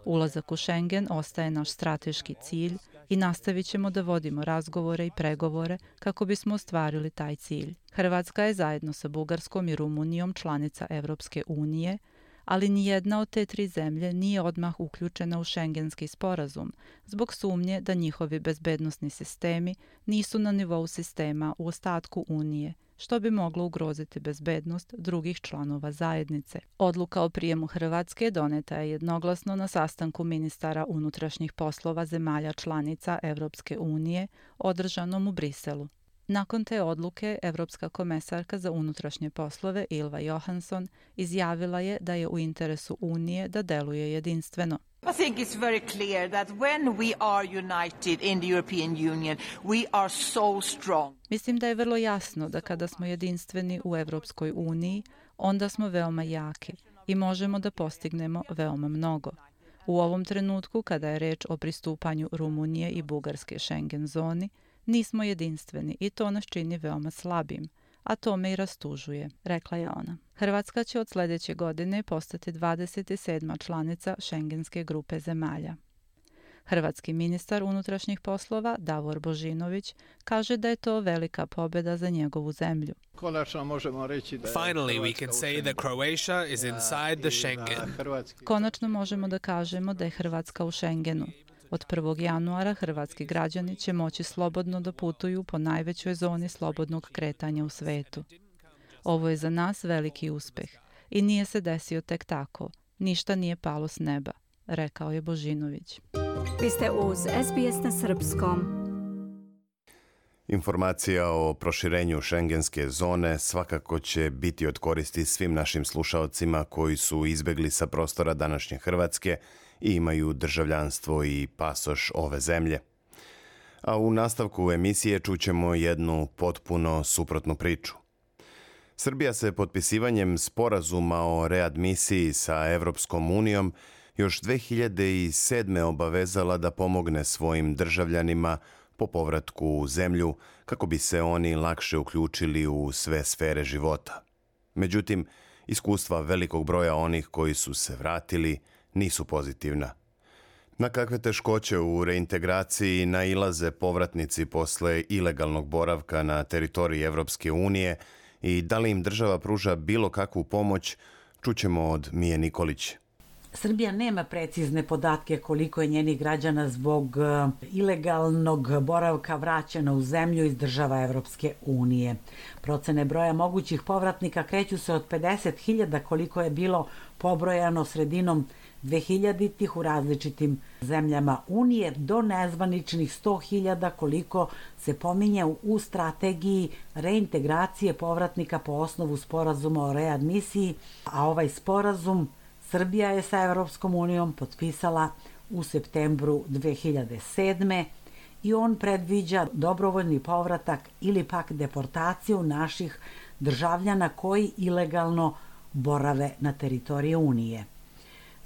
Ulazak u Schengen ostaje naš strateški cilj i nastavit ćemo da vodimo razgovore i pregovore kako bismo ostvarili taj cilj. Hrvatska je zajedno sa Bugarskom i Rumunijom članica Evropske unije, ali ni jedna od te tri zemlje nije odmah uključena u šengenski sporazum zbog sumnje da njihovi bezbednostni sistemi nisu na nivou sistema u ostatku Unije, što bi moglo ugroziti bezbednost drugih članova zajednice. Odluka o prijemu Hrvatske doneta je jednoglasno na sastanku ministara unutrašnjih poslova zemalja članica Evropske unije održanom u Briselu. Nakon te odluke, Evropska komesarka za unutrašnje poslove Ilva Johansson izjavila je da je u interesu Unije da deluje jedinstveno. I think it's very clear that when we are united in the European Union, we are so strong. Mislim da je vrlo jasno da kada smo jedinstveni u Evropskoj uniji, onda smo veoma jaki i možemo da postignemo veoma mnogo. U ovom trenutku, kada je reč o pristupanju Rumunije i Bugarske Schengen zoni, nismo jedinstveni i to nas čini veoma slabim, a to me i rastužuje, rekla je ona. Hrvatska će od sljedeće godine postati 27. članica Schengenske grupe zemalja. Hrvatski ministar unutrašnjih poslova Davor Božinović kaže da je to velika pobjeda za njegovu zemlju. Konačno možemo reći da Finally we can say that Croatia is inside the Schengen. Konačno možemo da kažemo da je Hrvatska u Schengenu. Od 1. januara hrvatski građani će moći slobodno da putuju po najvećoj zoni slobodnog kretanja u svetu. Ovo je za nas veliki uspeh i nije se desio tek tako. Ništa nije palo s neba, rekao je Božinović. Vi ste uz SBS na Srpskom. Informacija o proširenju šengenske zone svakako će biti od koristi svim našim slušalcima koji su izbegli sa prostora današnje Hrvatske imaju državljanstvo i pasoš ove zemlje. A u nastavku emisije čućemo jednu potpuno suprotnu priču. Srbija se potpisivanjem sporazuma o readmisiji sa Evropskom unijom još 2007. obavezala da pomogne svojim državljanima po povratku u zemlju kako bi se oni lakše uključili u sve sfere života. Međutim, iskustva velikog broja onih koji su se vratili nisu pozitivna. Na kakve teškoće u reintegraciji nailaze povratnici posle ilegalnog boravka na teritoriji Evropske unije i da li im država pruža bilo kakvu pomoć, čućemo od Mije Nikolić. Srbija nema precizne podatke koliko je njenih građana zbog e, ilegalnog boravka vraćeno u zemlju iz država Evropske unije. Procene broja mogućih povratnika kreću se od 50.000 koliko je bilo pobrojano sredinom 2000-ih u različitim zemljama Unije do nezvaničnih 100.000 koliko se pominje u strategiji reintegracije povratnika po osnovu sporazuma o readmisiji, a ovaj sporazum Srbija je sa Evropskom unijom potpisala u septembru 2007. i on predviđa dobrovoljni povratak ili pak deportaciju naših državljana koji ilegalno borave na teritoriji Unije.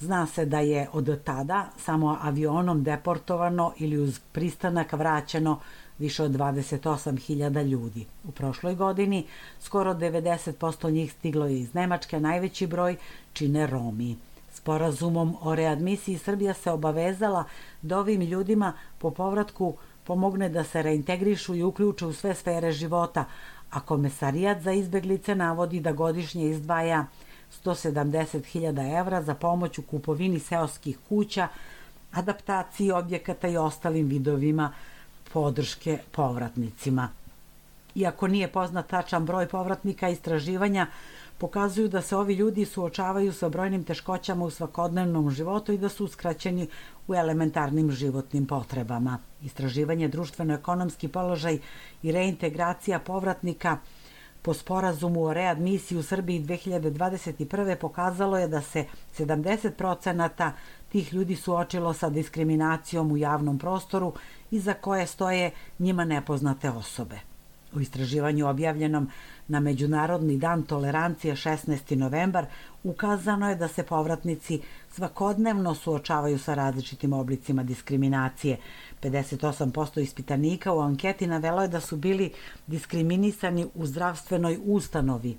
Zna se da je od tada samo avionom deportovano ili uz pristanak vraćeno više od 28.000 ljudi. U prošloj godini skoro 90% njih stiglo je iz Nemačke, najveći broj čine Romi. Sporazumom o readmisiji Srbija se obavezala da ovim ljudima po povratku pomogne da se reintegrišu i uključe u sve sfere života, a komesarijat za izbeglice navodi da godišnje izdvaja 170.000 evra za pomoć u kupovini seoskih kuća, adaptaciji objekata i ostalim vidovima podrške povratnicima. Iako nije poznat tačan broj povratnika, istraživanja pokazuju da se ovi ljudi suočavaju sa brojnim teškoćama u svakodnevnom životu i da su uskraćeni u elementarnim životnim potrebama. Istraživanje društveno-ekonomski položaj i reintegracija povratnika – po sporazumu o readmisiji u Srbiji 2021. pokazalo je da se 70% tih ljudi suočilo sa diskriminacijom u javnom prostoru i za koje stoje njima nepoznate osobe. U istraživanju objavljenom na Međunarodni dan tolerancije 16. novembar ukazano je da se povratnici svakodnevno suočavaju sa različitim oblicima diskriminacije, 58% ispitanika u anketi navelo je da su bili diskriminisani u zdravstvenoj ustanovi,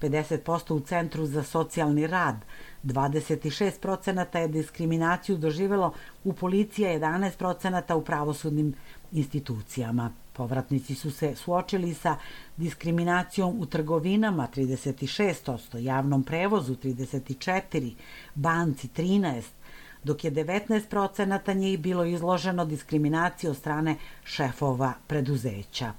50% u Centru za socijalni rad, 26% je diskriminaciju doživelo u policiji, 11% u pravosudnim institucijama. Povratnici su se suočili sa diskriminacijom u trgovinama 36%, javnom prevozu 34%, banci 13%, dok je 19% njih bilo izloženo diskriminaciji od strane šefova preduzeća.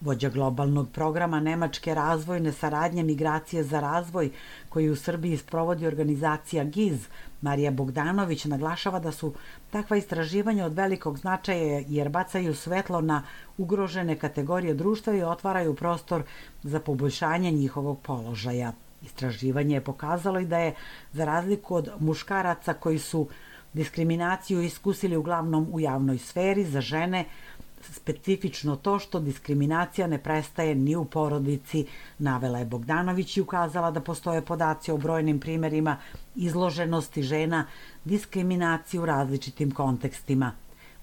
Vođa globalnog programa Nemačke razvojne saradnje Migracije za razvoj, koji u Srbiji sprovodi organizacija GIZ, Marija Bogdanović naglašava da su takva istraživanja od velikog značaja jer bacaju svetlo na ugrožene kategorije društva i otvaraju prostor za poboljšanje njihovog položaja. Istraživanje je pokazalo i da je, za razliku od muškaraca koji su diskriminaciju iskusili uglavnom u javnoj sferi, za žene specifično to što diskriminacija ne prestaje ni u porodici, navela je Bogdanović i ukazala da postoje podaci o brojnim primerima izloženosti žena diskriminaciji u različitim kontekstima,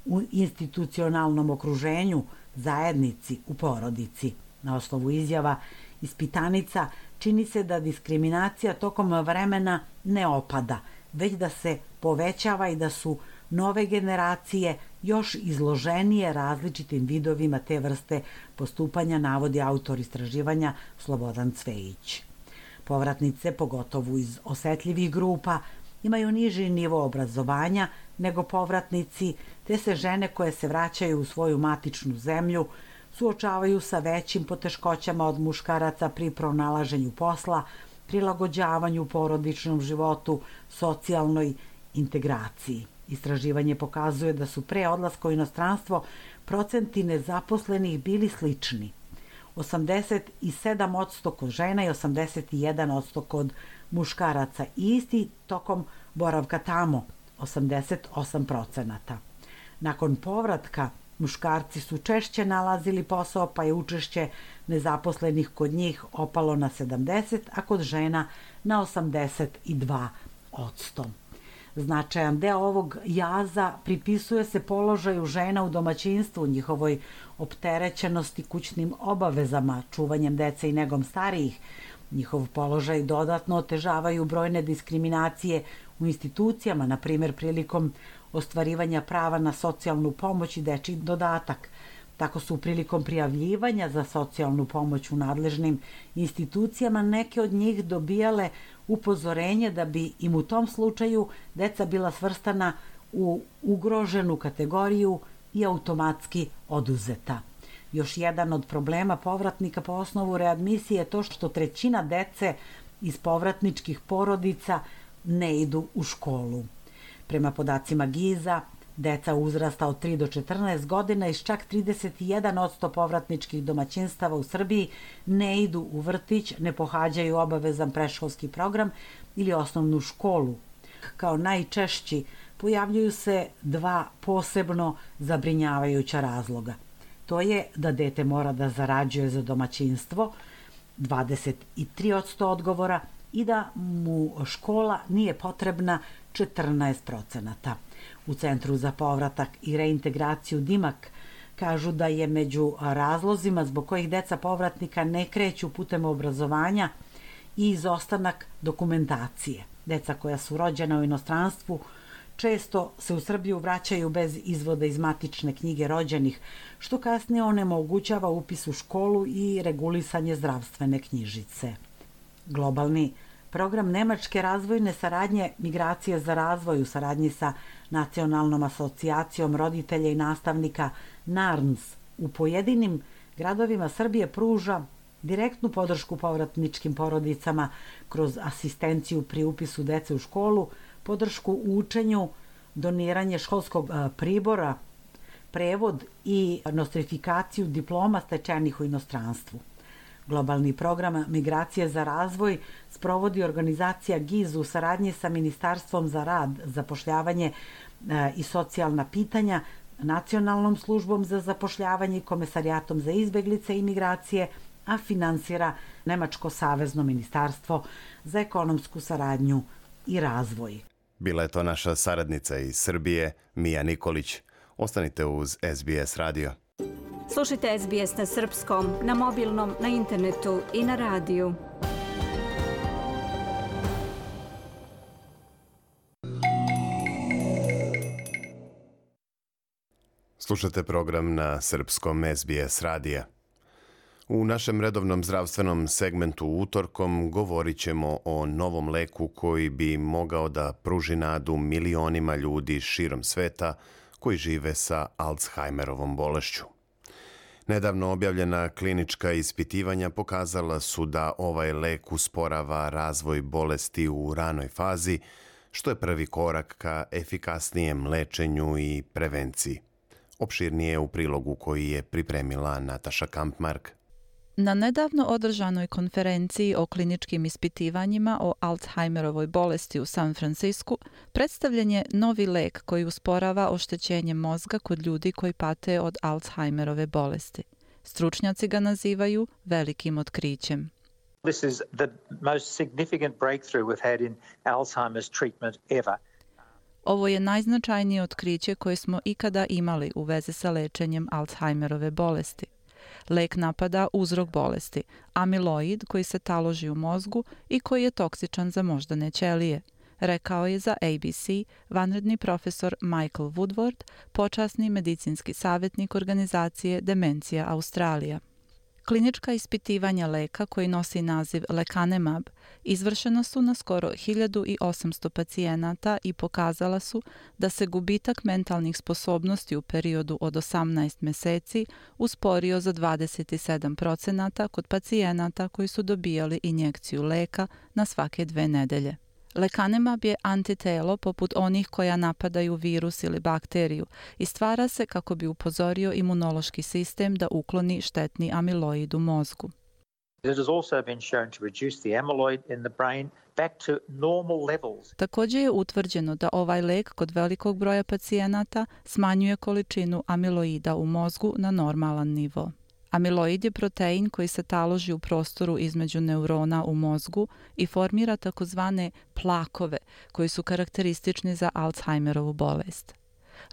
u institucionalnom okruženju, zajednici, u porodici. Na osnovu izjava ispitanica čini se da diskriminacija tokom vremena ne opada, već da se povećava i da su nove generacije još izloženije različitim vidovima te vrste postupanja navodi autor istraživanja Slobodan Cvejić. Povratnice, pogotovo iz osetljivih grupa, imaju niži nivo obrazovanja nego povratnici, te se žene koje se vraćaju u svoju matičnu zemlju suočavaju sa većim poteškoćama od muškaraca pri pronalaženju posla, prilagođavanju porodičnom životu, socijalnoj integraciji. Istraživanje pokazuje da su pre odlaska u inostranstvo procenti nezaposlenih bili slični. 87% kod žena i 81% kod muškaraca. Isti tokom boravka tamo, 88%. Nakon povratka, muškarci su češće nalazili posao, pa je učešće nezaposlenih kod njih opalo na 70, a kod žena na 82%. Značajan deo ovog jaza pripisuje se položaju žena u domaćinstvu, njihovoj opterećenosti kućnim obavezama, čuvanjem dece i negom starijih. Njihov položaj dodatno otežavaju brojne diskriminacije u institucijama, na primjer prilikom ostvarivanja prava na socijalnu pomoć i deči dodatak. Tako su prilikom prijavljivanja za socijalnu pomoć u nadležnim institucijama neke od njih dobijale upozorenje da bi im u tom slučaju deca bila svrstana u ugroženu kategoriju i automatski oduzeta. Još jedan od problema povratnika po osnovu readmisije je to što trećina dece iz povratničkih porodica ne idu u školu. Prema podacima Giza, Deca uzrasta od 3 do 14 godina iz čak 31% povratničkih domaćinstava u Srbiji ne idu u vrtić, ne pohađaju obavezan preškolski program ili osnovnu školu. Kao najčešći pojavljuju se dva posebno zabrinjavajuća razloga. To je da dete mora da zarađuje za domaćinstvo, 23% odgovora, i da mu škola nije potrebna 14 procenata. U Centru za povratak i reintegraciju Dimak kažu da je među razlozima zbog kojih deca povratnika ne kreću putem obrazovanja i izostanak dokumentacije. Deca koja su rođena u inostranstvu često se u Srbiju vraćaju bez izvoda iz matične knjige rođenih, što kasnije onemogućava upis u školu i regulisanje zdravstvene knjižice. Globalni program Nemačke razvojne saradnje Migracije za razvoj u saradnji sa Nacionalnom asocijacijom roditelja i nastavnika NARNS u pojedinim gradovima Srbije pruža direktnu podršku povratničkim porodicama kroz asistenciju pri upisu dece u školu, podršku u učenju, doniranje školskog pribora, prevod i nostrifikaciju diploma stečenih u inostranstvu. Globalni program Migracije za razvoj sprovodi organizacija GIZ u saradnji sa Ministarstvom za rad, zapošljavanje e, i socijalna pitanja, Nacionalnom službom za zapošljavanje i Komesarijatom za izbeglice i migracije, a finansira Nemačko savezno ministarstvo za ekonomsku saradnju i razvoj. Bila je to naša saradnica iz Srbije, Mija Nikolić. Ostanite uz SBS radio. Slušajte SBS na srpskom, na mobilnom, na internetu i na radiju. Slušate program na srpskom SBS radija. U našem redovnom zdravstvenom segmentu utorkom govorit ćemo o novom leku koji bi mogao da pruži nadu milionima ljudi širom sveta koji žive sa Alzheimerovom bolešću. Nedavno objavljena klinička ispitivanja pokazala su da ovaj lek usporava razvoj bolesti u ranoj fazi, što je prvi korak ka efikasnijem lečenju i prevenciji. Opširnije u prilogu koji je pripremila Nataša Kampmark. Na nedavno održanoj konferenciji o kliničkim ispitivanjima o Alzheimerovoj bolesti u San Francisku predstavljen je novi lek koji usporava oštećenje mozga kod ljudi koji pate od Alzheimerove bolesti. Stručnjaci ga nazivaju velikim otkrićem. This is the most significant breakthrough we've had in Alzheimer's treatment ever. Ovo je najznačajnije otkriće koje smo ikada imali u vezi sa lečenjem Alzheimerove bolesti. Lek napada uzrok bolesti, amiloid koji se taloži u mozgu i koji je toksičan za moždane ćelije, rekao je za ABC vanredni profesor Michael Woodward, počasni medicinski savjetnik organizacije Demencija Australija. Klinička ispitivanja leka koji nosi naziv Lekanemab izvršena su na skoro 1800 pacijenata i pokazala su da se gubitak mentalnih sposobnosti u periodu od 18 meseci usporio za 27% kod pacijenata koji su dobijali injekciju leka na svake dve nedelje. Lekanemab je antitelo poput onih koja napadaju virus ili bakteriju i stvara se kako bi upozorio imunološki sistem da ukloni štetni amiloid u mozgu. It has also been shown to reduce the amyloid in the brain back to normal levels. Također je utvrđeno da ovaj lek kod velikog broja pacijenata smanjuje količinu amiloida u mozgu na normalan nivo. Amiloid je protein koji se taloži u prostoru između neurona u mozgu i formira takozvane plakove koji su karakteristični za Alzheimerovu bolest.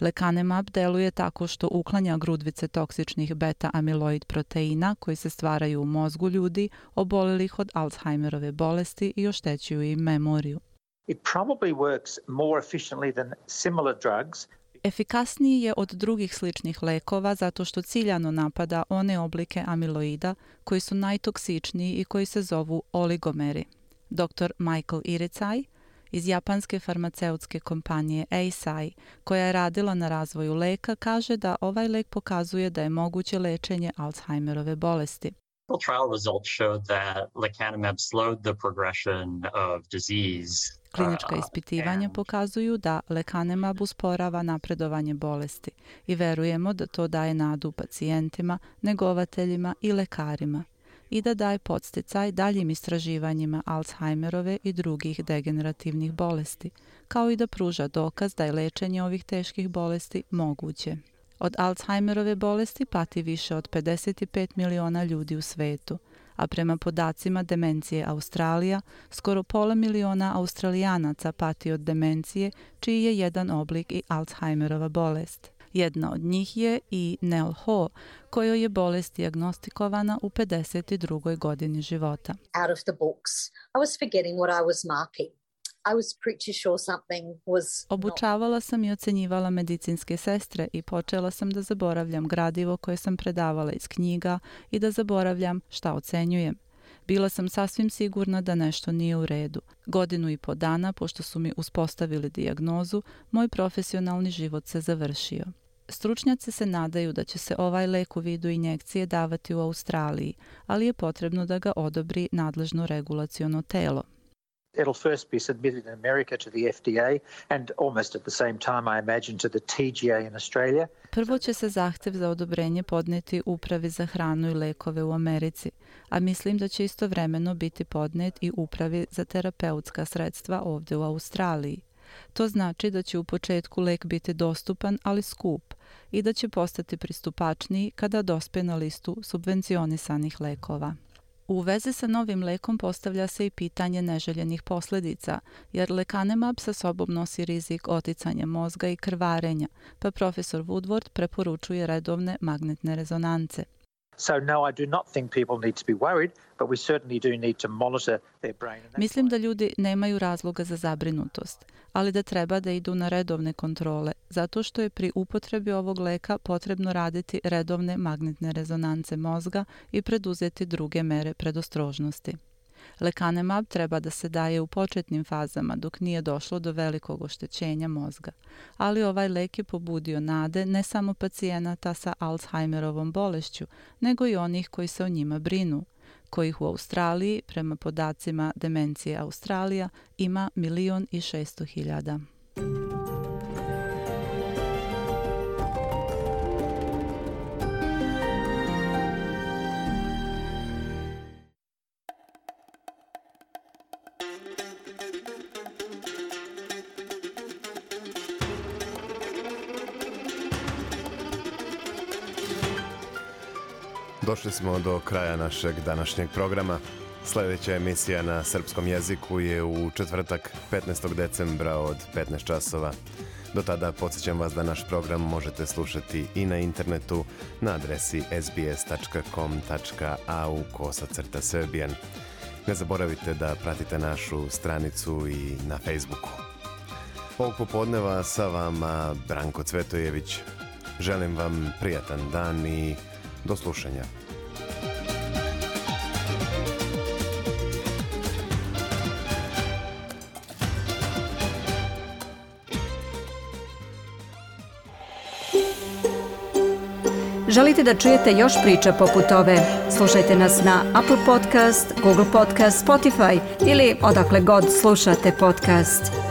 Lekanemab deluje tako što uklanja grudvice toksičnih beta-amiloid proteina koji se stvaraju u mozgu ljudi obolelih od Alzheimerove bolesti i oštećuju im memoriju. It probably works more efficiently than similar drugs Efikasniji je od drugih sličnih lekova zato što ciljano napada one oblike amiloida koji su najtoksičniji i koji se zovu oligomeri. Dr. Michael Iricaj iz japanske farmaceutske kompanije Eisai, koja je radila na razvoju leka, kaže da ovaj lek pokazuje da je moguće lečenje Alzheimerove bolesti. Trial results showed that lecanemab slowed the progression of disease Klinička ispitivanja pokazuju da lekanemab usporava napredovanje bolesti i verujemo da to daje nadu pacijentima, negovateljima i lekarima i da daje podsticaj daljim istraživanjima Alzheimerove i drugih degenerativnih bolesti, kao i da pruža dokaz da je lečenje ovih teških bolesti moguće. Od Alzheimerove bolesti pati više od 55 miliona ljudi u svetu, a prema podacima Demencije Australija, skoro pola miliona australijanaca pati od demencije, čiji je jedan oblik i Alzheimerova bolest. Jedna od njih je i Nell Ho, kojoj je bolest diagnostikovana u 52. godini života. Out of the books, I was forgetting what I was marking. Obučavala sam i ocenjivala medicinske sestre i počela sam da zaboravljam gradivo koje sam predavala iz knjiga i da zaboravljam šta ocenjujem. Bila sam sasvim sigurna da nešto nije u redu. Godinu i po dana, pošto su mi uspostavili dijagnozu, moj profesionalni život se završio. Stručnjaci se nadaju da će se ovaj lek u vidu injekcije davati u Australiji, ali je potrebno da ga odobri nadležno regulaciono telo. It'll first be submitted in America to the FDA and almost at the same time, I imagine, to the TGA in Australia. Prvo će se zahtev za odobrenje podneti Upravi za hranu i lekove u Americi, a mislim da će istovremeno biti podnet i Upravi za terapeutska sredstva ovdje u Australiji. To znači da će u početku lek biti dostupan, ali skup, i da će postati pristupačniji kada dospe na listu subvencionisanih lekova. U vezi sa novim lekom postavlja se i pitanje neželjenih posljedica, jer lekanemab sa sobom nosi rizik oticanja mozga i krvarenja, pa profesor Woodward preporučuje redovne magnetne rezonance. Mislim da ljudi nemaju razloga za zabrinutost, ali da treba da idu na redovne kontrole, zato što je pri upotrebi ovog leka potrebno raditi redovne magnetne rezonance mozga i preduzeti druge mere predostrožnosti. Lekanemab treba da se daje u početnim fazama dok nije došlo do velikog oštećenja mozga. Ali ovaj lek je pobudio nade ne samo pacijenata sa Alzheimerovom bolešću, nego i onih koji se o njima brinu, kojih u Australiji, prema podacima Demencije Australija, ima milion i šesto hiljada. Došli smo do kraja našeg današnjeg programa. Sljedeća emisija na srpskom jeziku je u četvrtak 15. decembra od 15 časova. Do tada podsjećam vas da naš program možete slušati i na internetu na adresi sbs.com.au kosa crta srbijan. Ne zaboravite da pratite našu stranicu i na Facebooku. Ovog popodneva sa vama Branko Cvetojević. Želim vam prijatan dan i do slušanja. Želite da čujete još priča poput ove? Slušajte nas na Apple Podcast, Google Podcast, Spotify ili odakle god slušate podcast.